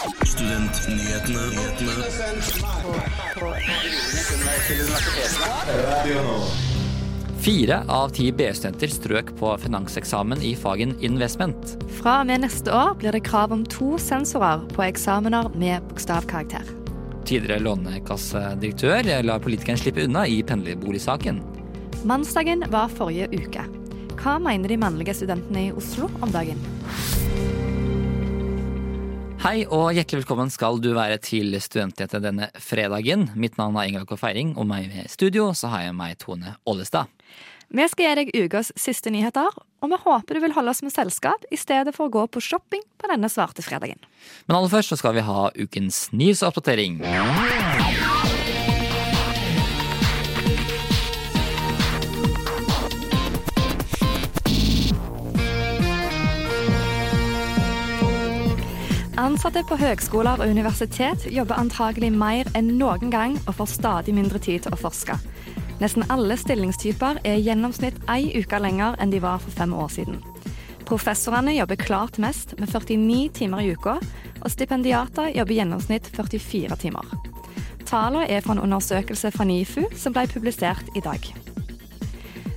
Studentnyhetene. Fire av ti BU-studenter strøk på finanseksamen i fagen investment. Fra og med neste år blir det krav om to sensorer på eksamener med bokstavkarakter. Tidligere lånekassedirektør lar politikeren slippe unna i pendlerboligsaken. Mannsdagen var forrige uke. Hva mener de mannlige studentene i Oslo om dagen? Hei og hjertelig velkommen skal du være til Studentnyheter denne fredagen. Mitt navn er Ingrid K. Feiring, og meg i studio så har jeg meg Tone Ollestad. Vi skal gi deg ukas siste nyheter, og vi håper du vil holde oss med selskap i stedet for å gå på shopping på denne svarte fredagen. Men aller først så skal vi ha ukens nyhetsoppdatering. Ansatte på høgskoler og universitet jobber antagelig mer enn noen gang og får stadig mindre tid til å forske. Nesten alle stillingstyper er i gjennomsnitt ei uke lenger enn de var for fem år siden. Professorene jobber klart mest, med 49 timer i uka, og stipendiater jobber i gjennomsnitt 44 timer. Tallene er fra en undersøkelse fra NIFU som ble publisert i dag.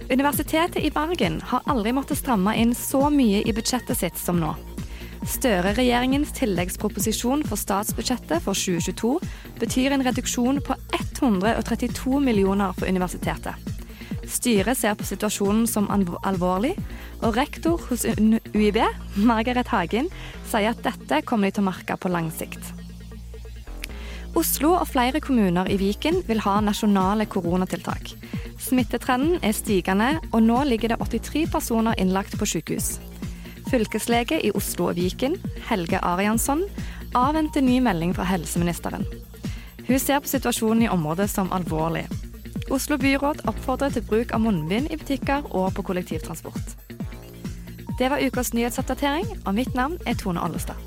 Universitetet i Bergen har aldri måttet stramme inn så mye i budsjettet sitt som nå. Støre-regjeringens tilleggsproposisjon for statsbudsjettet for 2022 betyr en reduksjon på 132 millioner for universitetet. Styret ser på situasjonen som alvorlig, og rektor hos UiB, Margaret Hagen, sier at dette kommer de til å merke på lang sikt. Oslo og flere kommuner i Viken vil ha nasjonale koronatiltak. Smittetrenden er stigende, og nå ligger det 83 personer innlagt på sykehus. Fylkeslege i Oslo og Viken, Helge Ariansson, avventer ny melding fra helseministeren. Hun ser på situasjonen i området som alvorlig. Oslo byråd oppfordrer til bruk av munnbind i butikker og på kollektivtransport. Det var ukas nyhetsoppdatering, og mitt navn er Tone Ollestad.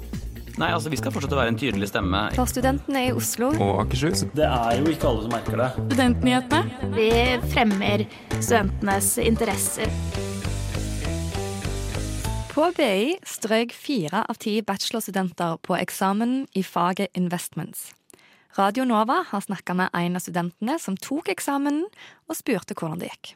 Nei, altså Vi skal fortsette å være en tydelig stemme. For studentene i Oslo og Akershus. Det er jo ikke alle som merker det. Studentnyhetene. Vi fremmer studentenes interesser. På BI strøk fire av ti bachelorstudenter på eksamen i faget Investments. Radio Nova har snakka med en av studentene som tok eksamen, og spurte hvordan det gikk.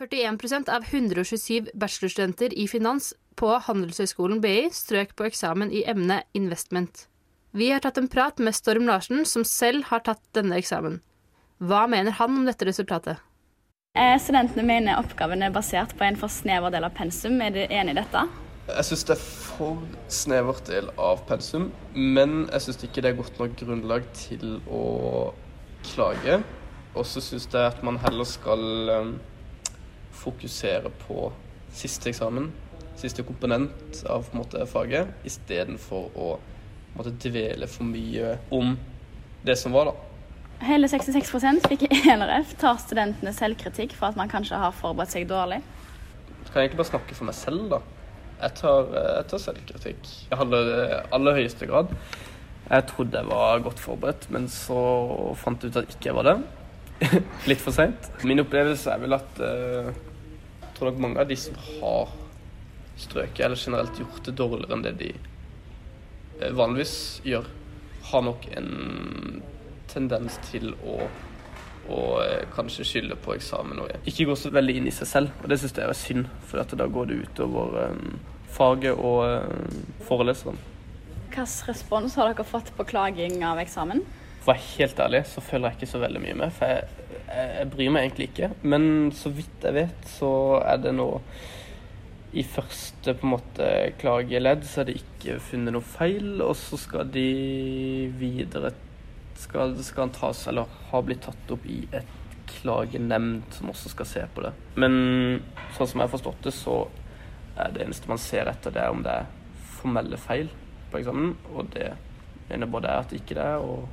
41% av 127 bachelorstudenter i finans på Handelshøyskolen BI strøk på eksamen i emnet investment. Vi har tatt en prat med Storm Larsen, som selv har tatt denne eksamen. Hva mener han om dette resultatet? Eh, studentene mener oppgaven er basert på en for snever del av pensum. Er du enig i dette? Jeg syns det er for snevert del av pensum, men jeg syns ikke det er godt nok grunnlag til å klage. Og så syns jeg at man heller skal um, fokusere på siste eksamen, siste komponent av på en måte, faget, istedenfor å måte, dvele for mye om det som var, da. Hele 66% fikk NRF. Tar studentene selvkritikk for at man kanskje har forberedt seg dårlig? Kan Jeg ikke egentlig bare snakke for meg selv, da. Jeg tar, jeg tar selvkritikk i aller, aller høyeste grad. Jeg trodde jeg var godt forberedt, men så fant jeg ut at ikke jeg var det. Litt for seint. Min opplevelse er vel at uh, jeg tror nok mange av de som har strøket, eller generelt gjort det dårligere enn det de uh, vanligvis gjør, har nok en tendens til å, å uh, kanskje skylde på eksamen og ikke gå så veldig inn i seg selv. Og det syns jeg er synd, for da går det utover um, faget og foreleserne. Hvilken respons har dere fått på klaging av eksamen? For å være helt ærlig så føler jeg ikke så veldig mye med, for jeg, jeg, jeg, bryr meg egentlig ikke. Men så vidt jeg vet, så er det nå i første på en måte klageledd så er det ikke funnet noe feil, og så skal de videre skal, skal han tas, eller har blitt tatt opp i et klagenemnd som også skal se på det. Men sånn som jeg har forstått det, så er det eneste man ser etter, det er om det er formelle feil på eksamen, og det mener både jeg at det ikke er, og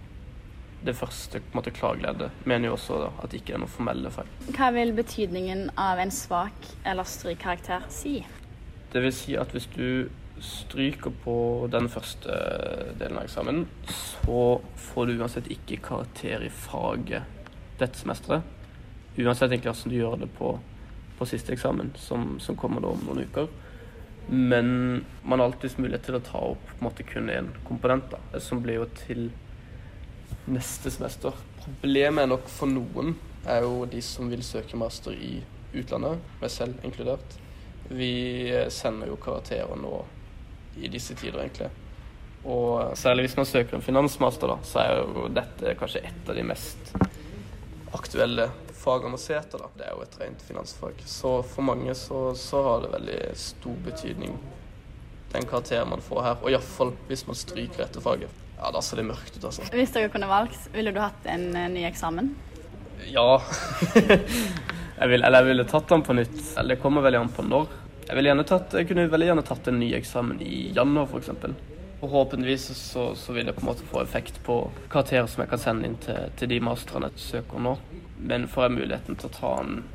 det første på en måte, klageleddet mener jo også da, at det ikke er noen formelle feil. Hva vil betydningen av en svak eller strykkarakter si? Det vil si at hvis du stryker på den første delen av eksamen, så får du uansett ikke karakter i faget dette semesteret. Uansett egentlig hvordan du gjør det på, på siste eksamen, som, som kommer da om noen uker. Men man har alltids mulighet til å ta opp på en måte kun én komponent, da, som blir jo til neste semester. Problemet er nok for noen er jo de som vil søke master i utlandet, meg selv inkludert. Vi sender jo karakterer nå i disse tider, egentlig. Og særlig hvis man søker en finansmaster, da, så er jo dette kanskje et av de mest aktuelle fagene å se etter. Da. Det er jo et rent finansfag. Så for mange så, så har det veldig stor betydning den karakteren man får her. Og iallfall hvis man stryker etter faget. Ja, da ser det mørkt ut, altså. Hvis dere kunne valgt, ville du hatt en eh, ny eksamen? Ja. jeg, vil, eller jeg ville tatt den på nytt. Det kommer veldig an på når. Jeg, ville tatt, jeg kunne veldig gjerne tatt en ny eksamen i januar, f.eks. Forhåpentligvis så, så, vil det på en måte få effekt på karakterer som jeg kan sende inn til, til de masterne jeg søker nå. Men får jeg muligheten til å ta den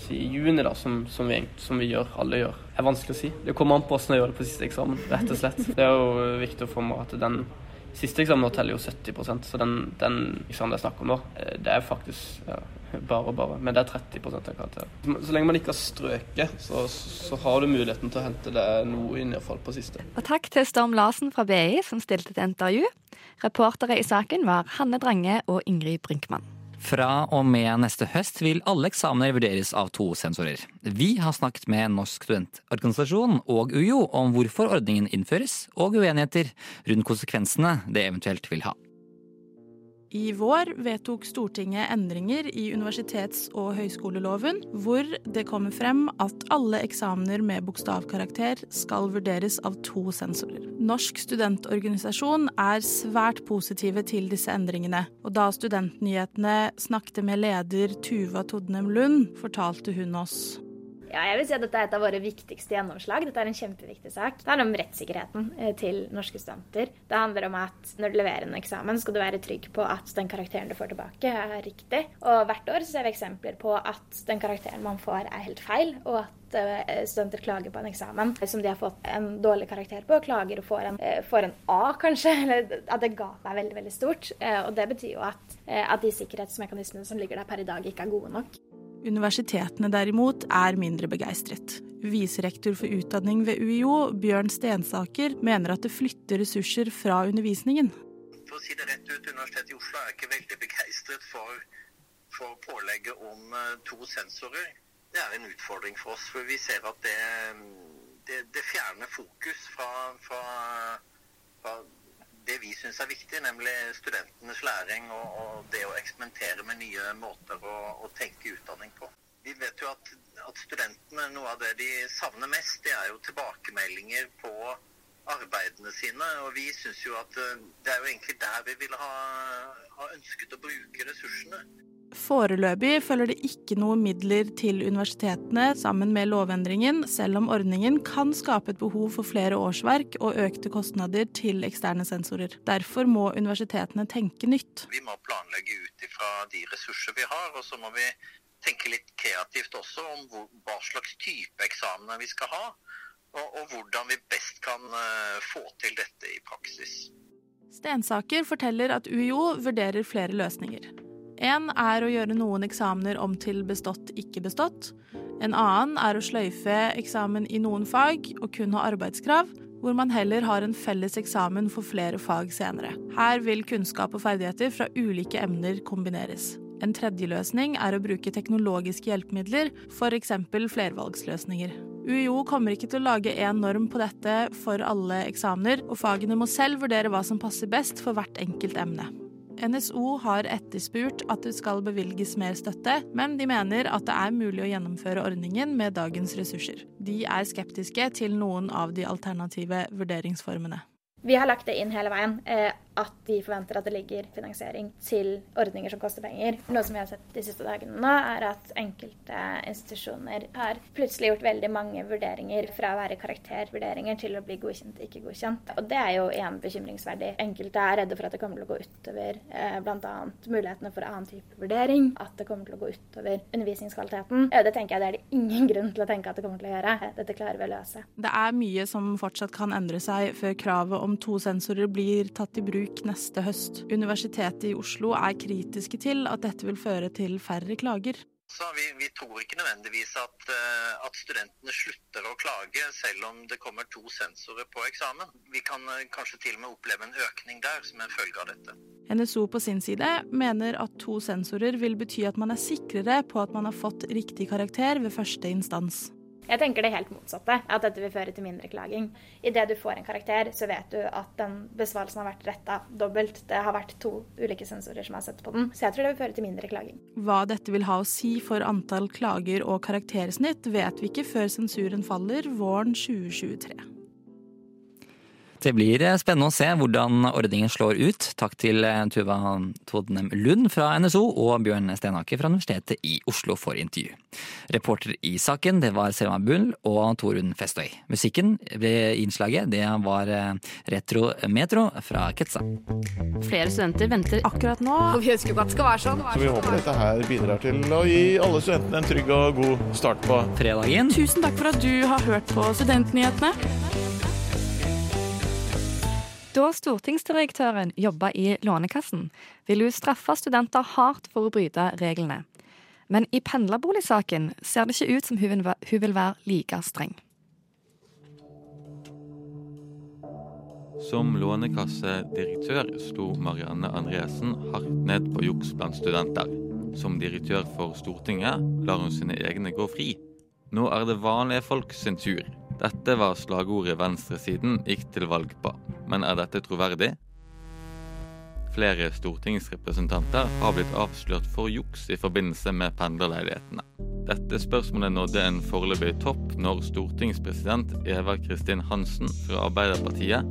si, i juni, da, som, som, vi, som, vi, gjør, alle gjør, er vanskelig å si. Det kommer an på hvordan jeg gjør det på siste eksamen, rett og slett. Det er jo viktig å få med at den Siste eksamen nå teller jo 70 så den, den eksamen det er snakk om nå, eh, det er faktisk ja, bare bare. Men det er 30% av karakteren. Så lenge man ikke har strøket, så, så, har du muligheten til å hente det noe inn, iallfall på siste. Og takk til Storm Larsen fra BI som stilte til intervju. Reportere i saken var Hanne Drange og Ingrid Brinkmann. Fra og med neste høst vil alle eksamener vurderes av to sensorer. Vi har snakket med Norsk studentorganisasjon og UiO om hvorfor ordningen innføres, og uenigheter rundt konsekvensene det eventuelt vil ha. I vår vedtok Stortinget endringer i universitets- og høyskoleloven, hvor det kommer frem at alle eksamener med bokstavkarakter skal vurderes av to sensorer. Norsk studentorganisasjon er svært positive til disse endringene, og da Studentnyhetene snakket med leder Tuva Todnem Lund, fortalte hun oss. Ja, jeg vil si at Dette er et av våre viktigste gjennomslag. Dette er en kjempeviktig sak. Det handler om rettssikkerheten eh, til norske studenter. Det handler om at når du leverer en eksamen, skal du være trygg på at den karakteren du får tilbake, er riktig. Og hvert år ser vi eksempler på at den karakteren man får, er helt feil, og at eh, studenter klager på en eksamen som de har fått en dårlig karakter på, klager og får en, eh, får en A, kanskje. Eller at det gapet er veldig veldig stort. Og det betyr jo at, at de sikkerhetsmekanismene som ligger der per i dag, ikke er gode nok. Universitetene derimot er mindre begeistret. Viserektor for utdanning ved UiO, Bjørn Stensaker, mener at det flytter ressurser fra undervisningen. For å si det rett ut, Universitetet i Oslo er ikke veldig begeistret for, for pålegget om eh, to sensorer. Det er en utfordring for oss, for vi ser at det, det, det fjerner fokus fra, fra, fra det vi syns er viktig, nemlig studentenes læring og, og, det å eksperimentere med nye måter å, å tenke utdanning på. Vi vet jo at, at, studentene, noe av det de savner mest, det er jo tilbakemeldinger på arbeidene sine. Og vi syns jo at eh, det er jo egentlig der vi ville ha, ha ønsket å bruke ressursene. Foreløpig følger det ikke noe midler til universitetene sammen med lovendringen, selv om ordningen kan skape et behov for flere årsverk og økte kostnader til eksterne sensorer. Derfor må universitetene tenke nytt. Vi må planlegge ut ifra de ressurser vi har, og så må vi tenke litt kreativt også om hva slags type eksamener vi skal ha, og, og hvordan vi best kan uh, få til dette i praksis. Stensaker forteller at UiO vurderer flere løsninger. En er å gjøre noen eksamener om til bestått, ikke bestått. En annen er å sløyfe eksamen i noen fag og kun ha arbeidskrav, hvor man heller har en felles eksamen for flere fag senere. Her vil kunnskap og ferdigheter fra ulike emner kombineres. En tredje løsning er å bruke teknologiske hjelpemidler, f.eks. flervalgsløsninger. UiO kommer ikke til å lage én norm på dette for alle eksamener, og fagene må selv vurdere hva som passer best for hvert enkelt emne. NSO har etterspurt at det skal bevilges mer støtte, men de mener at det er mulig å gjennomføre ordningen med dagens ressurser. De er skeptiske til noen av de alternative vurderingsformene. Vi har lagt det inn hele veien. Eh, at de forventer at det ligger finansiering til ordninger som koster penger. Noe som vi har sett de siste dagene nå, er at enkelte institusjoner har plutselig gjort veldig mange vurderinger fra å være karaktervurderinger til å bli godkjent, ikke godkjent. Og det er jo igjen bekymringsverdig. Enkelte er redde for at det kommer til å gå utover eh, bl.a. mulighetene for annen type vurdering. At det kommer til å gå utover undervisningskvaliteten. Det tenker jeg det er det ingen grunn til å tenke at det kommer til å gjøre. Dette klarer vi å løse. Det er mye som fortsatt kan endre seg før kravet om to sensorer blir tatt i bruk neste høst. Universitetet i Oslo er kritiske til at dette vil føre til færre klager. Så vi, vi, tror ikke nødvendigvis at, uh, at, studentene slutter å klage selv om det kommer to sensorer på eksamen. Vi kan uh, kanskje til og med oppleve en økning der som en følge av dette. NSO på sin side mener at to sensorer vil bety at man er sikrere på at man har fått riktig karakter ved første instans. Jeg tenker det helt motsatte, at dette vil føre til mindre klaging. Idet du får en karakter, så vet du at den besvarelsen har vært retta dobbelt. Det har vært to ulike sensorer som har sett på den. Så jeg tror det vil føre til mindre klaging. Hva dette vil ha å si for antall klager og karaktersnitt, vet vi ikke før sensuren faller våren 2023. Det blir eh, spennende å se hvordan ordningen slår ut. Takk til eh, Tuva Todnem Lund fra NSO og Bjørn Stenaker fra Universitetet i Oslo for intervju. Reporter i saken det var Selma Bull og Torunn Festøy. Musikken ved innslaget det var eh, Retro Metro fra Ketsa. Flere studenter venter akkurat nå, og vi ønsker ikke at det skal være sånn. Så vi håper dette her bidrar til å gi alle studentene en trygg og god start på fredagen. Tusen takk for at du har hørt på Studentnyhetene. Da stortingsdirektøren jobba i Lånekassen, ville hun straffe studenter hardt for å bryte reglene. Men i pendlerboligsaken ser det ikke ut som hun vil være like streng. Som lånekassedirektør sto Marianne Andresen hardt ned på juks blant studenter. Som direktør for Stortinget lar hun sine egne gå fri. Nå er det vanlige folk sin tur. Dette var slagordet venstresiden gikk til valg på. Men er dette troverdig? Flere stortingsrepresentanter har blitt avslørt for juks i forbindelse med pendlerleilighetene. Dette spørsmålet nådde en foreløpig topp når stortingspresident Eva Kristin Hansen fra Arbeiderpartiet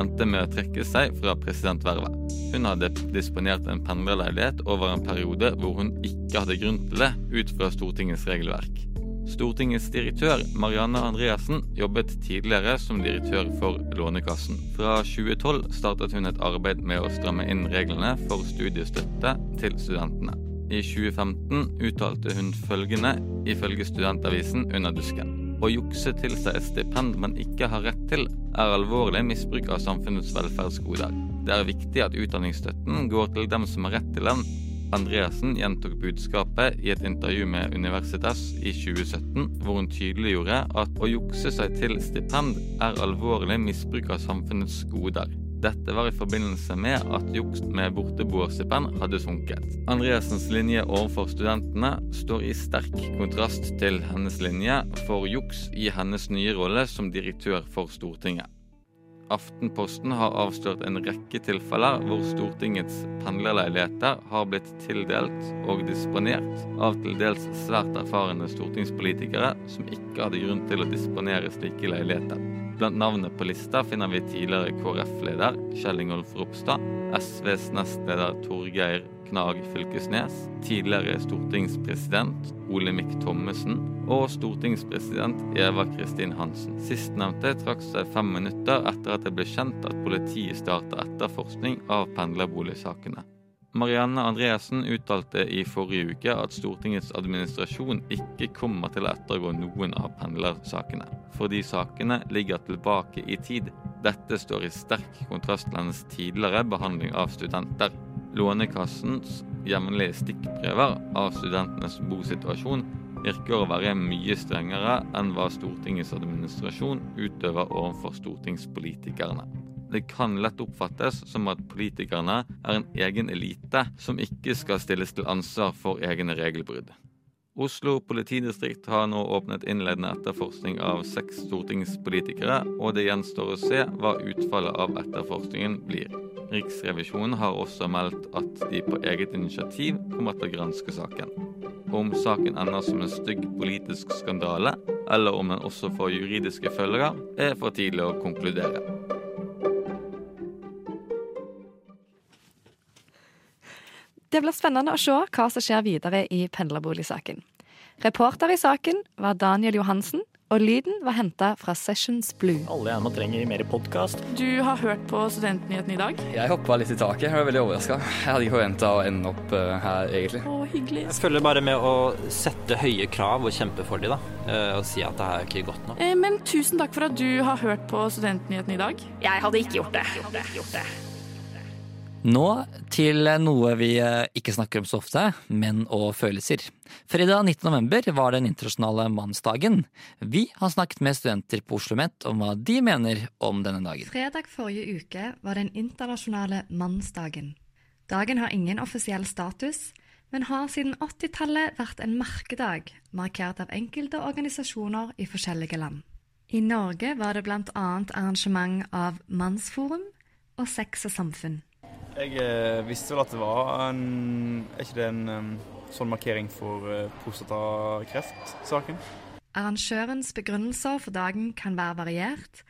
endte med å trekke seg fra presidentvervet. Hun hadde disponert en pendlerleilighet over en periode hvor hun ikke hadde grunn til det, ut fra Stortingets regelverk. Stortingets direktør Marianne Andreassen jobbet tidligere som direktør for Lånekassen. Fra 2012 startet hun et arbeid med å stramme inn reglene for studiestøtte til studentene. I 2015 uttalte hun følgende ifølge Studentavisen under dusken. Å jukse til seg et stipend man ikke har rett til, er alvorlig misbruk av samfunnets velferdsgoder. Det er viktig at utdanningsstøtten går til dem som har rett til den, Andreassen gjentok budskapet i et intervju med Universitas i 2017, hvor hun tydeliggjorde at å jukse seg til stipend er alvorlig misbruk av samfunnets goder. Dette var i forbindelse med at juks med borteboerstipend hadde sunket. Andreassens linje overfor studentene står i sterk kontrast til hennes linje for juks i hennes nye rolle som direktør for Stortinget. Aftenposten har avslørt en rekke tilfeller hvor Stortingets pendlerleiligheter har blitt tildelt og disponert av til dels svært erfarne stortingspolitikere som ikke hadde grunn til å disponere slike leiligheter. Blant navnene på lista finner vi tidligere KrF-leder Kjell Ingolf Ropstad, SVs nestleder Torgeir Knag Fylkesnes, tidligere stortingspresident Olemic Thommessen og stortingspresident Eva Kristin Hansen. Sistnevnte trakk seg fem minutter etter at det ble kjent at politiet starta etterforskning av pendlerboligsakene. Marianne Andreassen uttalte i forrige uke at Stortingets administrasjon ikke kommer til å ettergå noen av pendlersakene, fordi sakene ligger tilbake i tid. Dette står i sterk kontrast til hennes tidligere behandling av studenter. Lånekassens jevnlige stikkprøver av studentenes bosituasjon virker å være mye strengere enn hva Stortingets administrasjon utøver overfor stortingspolitikerne. Det kan lett oppfattes som at politikerne er en egen elite som ikke skal stilles til ansvar for egne regelbrudd. Oslo politidistrikt har nå åpnet innledende etterforskning av seks stortingspolitikere, og det gjenstår å se hva utfallet av etterforskningen blir. Riksrevisjonen har også meldt at de på eget initiativ kommer til å granske saken. Om saken ender som en stygg politisk skandale, eller om den også får juridiske følger, er for tidlig å konkludere. Det blir spennende å se hva som skjer videre i pendlerboligsaken. Reporter i saken var Daniel Johansen, og lyden var henta fra Sessions Blue. Alle gjerne trenger mer podkast. Du har hørt på Studentnyhetene i dag? Jeg hoppa litt i taket. Jeg var veldig overraska. Jeg hadde ikke forventa å ende opp uh, her, egentlig. Å, hyggelig. Jeg følger bare med å sette høye krav og kjempe for dem, da. Uh, og si at det er ikke godt nok. Eh, men tusen takk for at du har hørt på Studentnyhetene i dag. Jeg hadde ikke gjort det. Jeg hadde ikke Gjort det. Nå til noe vi eh, ikke snakker om så ofte, menn og følelser. Fredag 19. november var den internasjonale mannsdagen. Vi har snakket med studenter på Oslo OsloMet om hva de mener om denne dagen. Fredag forrige uke var den internasjonale mannsdagen. Dagen har ingen offisiell status, men har siden 80-tallet vært en merkedag, markert av enkelte organisasjoner i forskjellige land. I Norge var det bl.a. arrangement av Mannsforum og Sex og Samfunn. Jeg eh, visste vel at det var en Er ikke det en sånn markering for uh, prostatakreftsaken? Arrangørens begrunnelser for dagen kan være variert,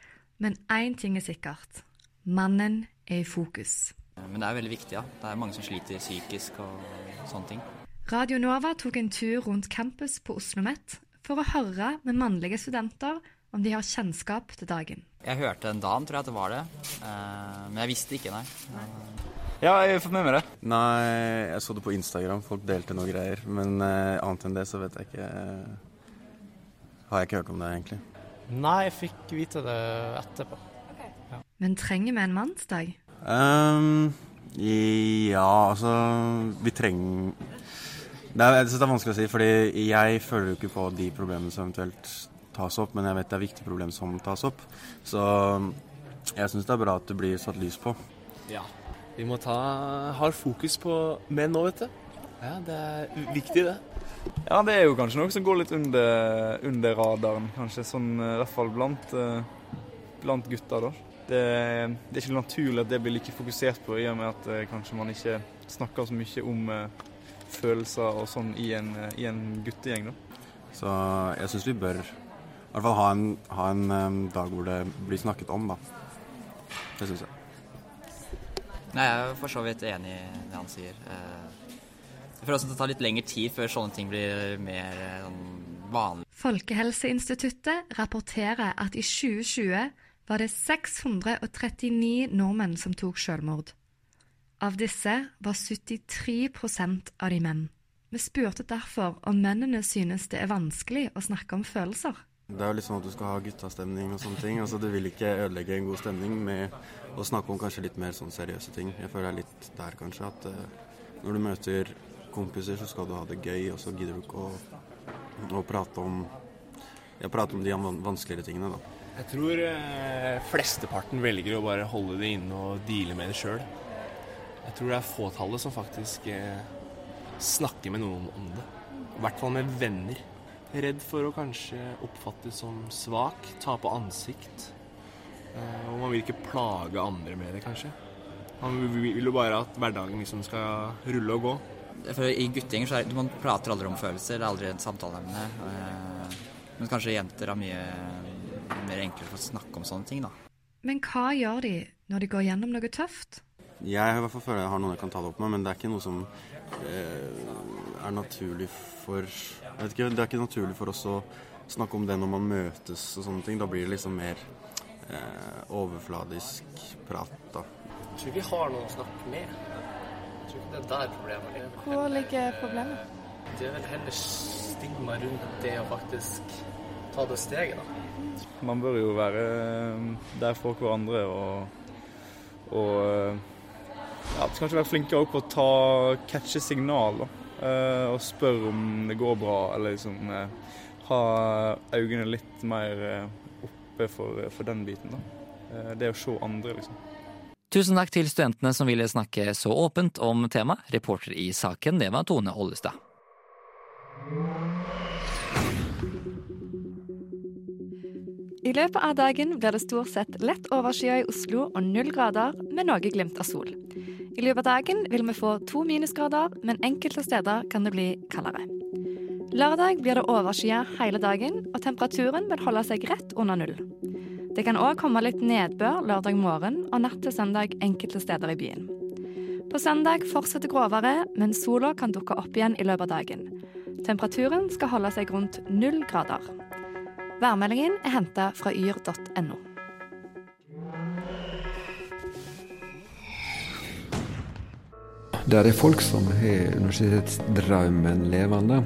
men én ting er sikkert. Mannen er i fokus. Men det er veldig viktig, ja. Det er mange som sliter psykisk og sånne ting. Radio Nova tok en tur rundt campus på Oslo OsloMet for å høre med mannlige studenter om de har kjennskap til dagen. Jeg hørte en dam, tror jeg at det var det. Eh, men jeg visste ikke, nei. Ja, jeg har fått med meg det. Nei, jeg så det på Instagram. Folk delte noe greier. Men eh, annet enn det så vet jeg ikke Har jeg ikke hørt om det, egentlig. Nei, jeg fikk vite det etterpå. Okay. Ja. Men trenger vi en mannsdag? Um, ja, altså Vi trenger det er, jeg det er vanskelig å si, fordi jeg føler jo ikke på de problemene som eventuelt tas opp, men jeg vet det er viktige problemer som tas opp. Så jeg syns det er bra at det blir satt lys på. Ja, vi må ta har fokus på menn nå, vet du. Ja, Det er viktig, det. Ja, det er jo kanskje noe som går litt under, under radaren, kanskje. Sånn i hvert fall blant, eh, blant gutter, da. Det, det, er ikke naturlig at det blir like fokusert på, i og med at eh, kanskje man ikke snakker så mye om følelser og sånn i en, i en guttegjeng, da. Så jeg syns vi bør i hvert fall ha en, ha en dag hvor det blir snakket om, da. Det syns jeg. Nei, jeg er for så vidt enig i det han sier. Eh, jeg føler også at det tar litt lengre tid før sånne ting blir mer sånn, vanlig. Folkehelseinstituttet rapporterer at i 2020 var det 639 nordmenn som tok selvmord. Av disse var 73 av de menn. Vi spurte derfor om mennene synes det er vanskelig å snakke om følelser. Det er jo litt sånn at du skal ha guttastemning og sånne ting. Altså, Du vil ikke ødelegge en god stemning med å snakke om kanskje litt mer sånn seriøse ting. Jeg føler det er litt der kanskje at uh, når du møter kompiser, så skal du ha det gøy, og så gidder du ikke å, å prate om ja, prate om de vanskeligere tingene, da. Jeg tror uh, flesteparten velger å bare holde det inne og deale med det sjøl. Jeg tror det er fåtallet som faktisk uh, snakker med noen om det. I hvert fall med venner. Redd for å kanskje oppfattes som svak, tape ansikt. Eh, og man vil ikke plage andre med det, kanskje. Man vil jo bare at hverdagen liksom skal rulle og gå. For I guttinger så er det, man prater aldri om følelser, det er aldri et samtaleemne. Eh, men kanskje jenter har mye mer enklere for å snakke om sånne ting, da. Men hva gjør de når de går gjennom noe tøft? Jeg i hvert fall føler jeg har noen jeg kan ta det opp med, men det er ikke noe som eh, er naturlig for jeg vet ikke, Det er ikke naturlig for oss å snakke om det når man møtes og sånne ting. Da blir det liksom mer eh, overfladisk prat, da. Jeg tror vi har noen å snakke med. Jeg tror ikke det er der problemet ligger. Hvor ligger problemet? Det er vel heller stigma rundt det å faktisk ta det steget, da. Man bør jo være eh, der for hverandre og, og eh, ja, kanskje være flinkere på å ta, catche signal. da. Eh, og spørre om det går bra, eller liksom eh, ha øynene litt mer eh, oppe for, for den biten. da. Det å se andre, liksom. Tusen takk til studentene som ville snakke så åpent om temaet. Reporter i saken, det var Tone Ollestad. I løpet av dagen blir det stort sett lett overskyet i Oslo og null grader med noe glimt av sol. I løpet av dagen vil vi få to minusgrader, men enkelte steder kan det bli kaldere. Lørdag blir det overskyet hele dagen, og temperaturen vil holde seg rett under null. Det kan òg komme litt nedbør lørdag morgen og natt til søndag enkelte steder i byen. På søndag fortsetter gråværet, men sola kan dukke opp igjen i løpet av dagen. Temperaturen skal holde seg rundt null grader. Værmeldingen er henta fra yr.no. Det er folk som har universitetsdrømmen levende.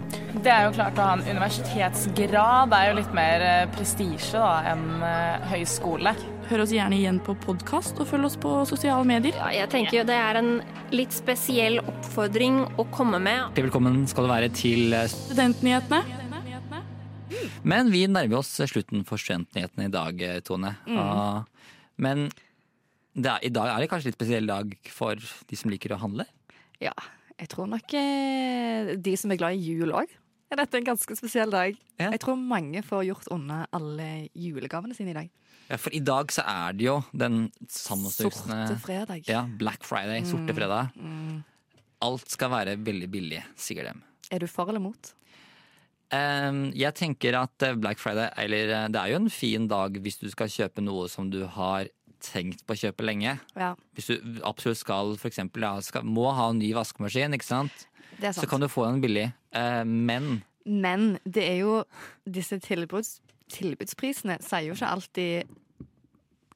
Det er jo klart å ha en universitetsgrad det er jo litt mer eh, prestisje enn eh, høyskole. Hør oss gjerne igjen på podkast, og følg oss på sosiale medier. Ja, jeg tenker jo det er en litt spesiell oppfordring å komme med. Velkommen skal du være til eh, Studentnyhetene. Men vi nærmer oss slutten for Studentnyhetene i dag, Tone. Mm. Ah, men det er, i dag er det kanskje litt spesiell dag for de som liker å handle? Ja, jeg tror nok eh, de som er glad i jul òg. Er en ganske spesiell dag? Jeg tror mange får gjort unna alle julegavene sine i dag. Ja, for i dag så er det jo den sammenstusende Sorte fredag. Ja, Black Friday, sorte Mm, fredag. mm. Alt skal være veldig billig, sier dem. Er du for eller mot? Um, jeg tenker at Black Friday, eller eh, det er jo en fin dag hvis du skal kjøpe noe som du har tenkt på å kjøpe lenge. Ja. Hvis du absolutt skal, for eksempel, ja, skal, må ha en ny vaskemaskin, ikke sant? Sant. Så kan du få den billig. Eh, men Men det er jo disse tilbuds, tilbudsprisene sier jo ikke alltid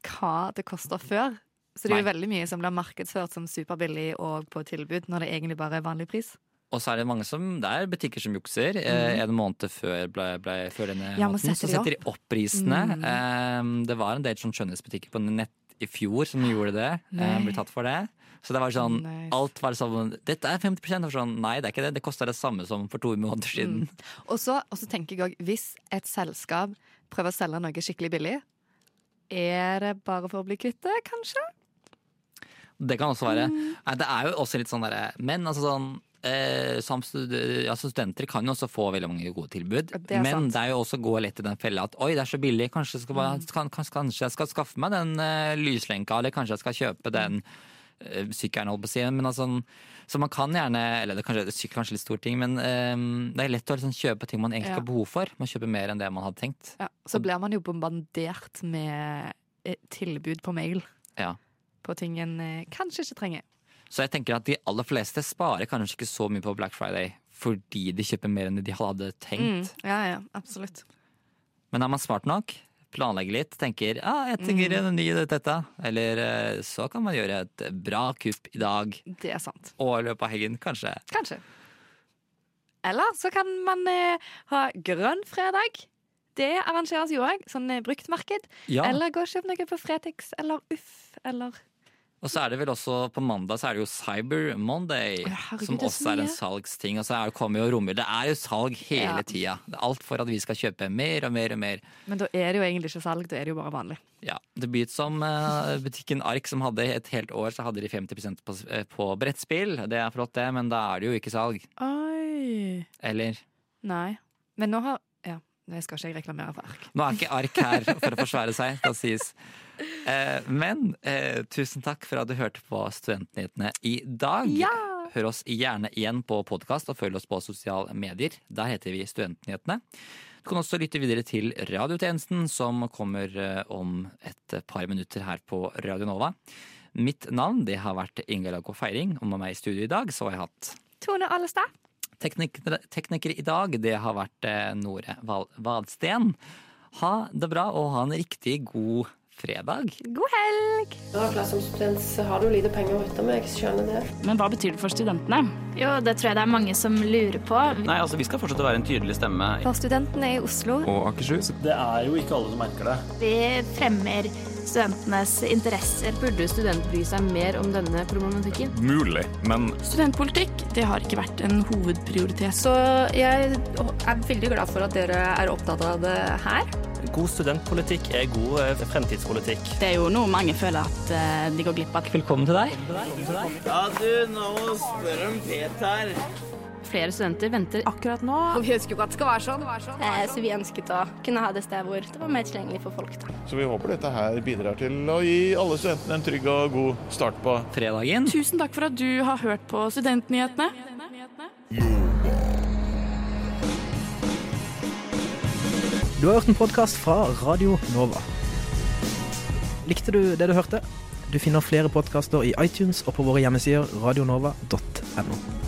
hva det koster før. Så det er jo veldig mye som blir markedsført som superbillig og på tilbud, når det egentlig bare er vanlig pris. Og så er det mange som, det er butikker som jukser. Eh, Mhm. en måned før, ble, ble, før denne Ja, setter så setter de opp? opp prisene. Mhm. Eh, det var en del sånn skjønnhetsbutikker på nett i fjor som gjorde det. Eh, ble tatt for det. Så det var sånn, Nice. alt var sånn Dette er 50% og sånn, Nei, det er ikke det. Det koster det samme som for to måneder siden. Og så, og så tenker jeg òg, hvis et selskap prøver å selge noe skikkelig billig, er det bare for å bli kvitt det, kanskje? Det kan også være. Mm. Nei, det er jo også litt sånn derre Men altså sånn eh, som stud altså Studenter kan jo også få veldig mange gode tilbud. det men sant. det er jo også å gå lett i den fella at oi, det er så billig, kanskje jeg skal, bare, Mm. kan, kanskje, kanskje jeg skal skaffe meg den eh, lyslenka, eller kanskje jeg skal kjøpe den uh, sykkelen, holdt på å si. Men altså, så man kan gjerne Eller det er kanskje, er kanskje litt stor ting, men eh, det er lett å liksom kjøpe ting man egentlig Ja. har behov for. Man kjøper mer enn det man hadde tenkt. Ja, så blir man jo bombardert med eh, tilbud på mail Ja. på ting en eh, kanskje ikke trenger. Så jeg tenker at de aller fleste sparer kanskje ikke så mye på Black Friday fordi de kjøper mer enn de hadde tenkt. Mm, ja, ja, absolutt. Men er man smart nok, planlegger litt, tenker ah, jeg trenger Mm. en ny dette, eller eh, så kan man gjøre et bra kupp i dag. Det er sant. Og i løpet av helgen, kanskje. Kanskje. Eller så kan man eh, ha grønn fredag. Det arrangeres jo òg. Sånn eh, bruktmarked. Ja. Eller gå og kjøpe noe på Fretex eller Uff eller Og så er det vel også på mandag så er det jo Cyber Monday, herregud, som også er en salgsting. Og så er, kommer jo romjul. Det er jo salg hele Ja. tida. Alt for at vi skal kjøpe mer og mer og mer. Men da er det jo egentlig ikke salg, da er det jo bare vanlig. Ja, Det begynte som eh, butikken Ark, som hadde et helt år så hadde de 50 på, eh, på brettspill. Det er flott, det, men da er det jo ikke salg. Oi. Eller? Nei. Men nå har jeg skal ikke reklamere for Ark. Nå er ikke Ark her for å forsvare seg, skal sies. Eh, men eh, tusen takk for at du hørte på Studentnyhetene i dag. Ja! Hør oss gjerne igjen på podkast, og følg oss på sosiale medier. Der heter vi Studentnyhetene. Du kan også lytte videre til radiotjenesten, som kommer eh, om et par minutter her på Radio Nova. Mitt navn det har vært Inge Lago Feiring, og med meg i studio i dag så har jeg hatt Tone Allestad. Teknikere, teknikere i dag, det har vært eh, Nore Vadsten. Ha det bra, og ha en riktig god fredag. God helg! Ja, Som student så har du lite penger å rutte med, jeg skjønner det. Men hva betyr det for studentene? Jo, det tror jeg det er mange som lurer på. Nei, altså Vi skal fortsette å være en tydelig stemme. For studentene i Oslo Og Akershus. Det er jo ikke alle som merker det. Vi fremmer studentenes interesser. Burde studenter bry seg mer om denne problematikken? Mulig, men Studentpolitikk det har ikke vært en hovedprioritet. Så jeg er veldig glad for at dere er opptatt av det her. God studentpolitikk er god eh, fremtidspolitikk. Det er jo noe mange føler at eh, de går glipp av. Velkommen til deg. Ja, du, nå spør om Peter. Flere studenter venter Akkurat nå Og vi ønsker jo ikke at det skal være sånn. Eh, så vi ønsket å kunne ha det stedet hvor det var mer tilgjengelig for folk. da. Så vi håper dette her bidrar til å gi alle studentene en trygg og god start på fredagen. Tusen takk for at du har hørt på Studentnyhetene. Du har hørt en podkast fra Radio Nova. Likte du det du hørte? Du finner flere podkaster i iTunes og på våre hjemmesider radionova.no.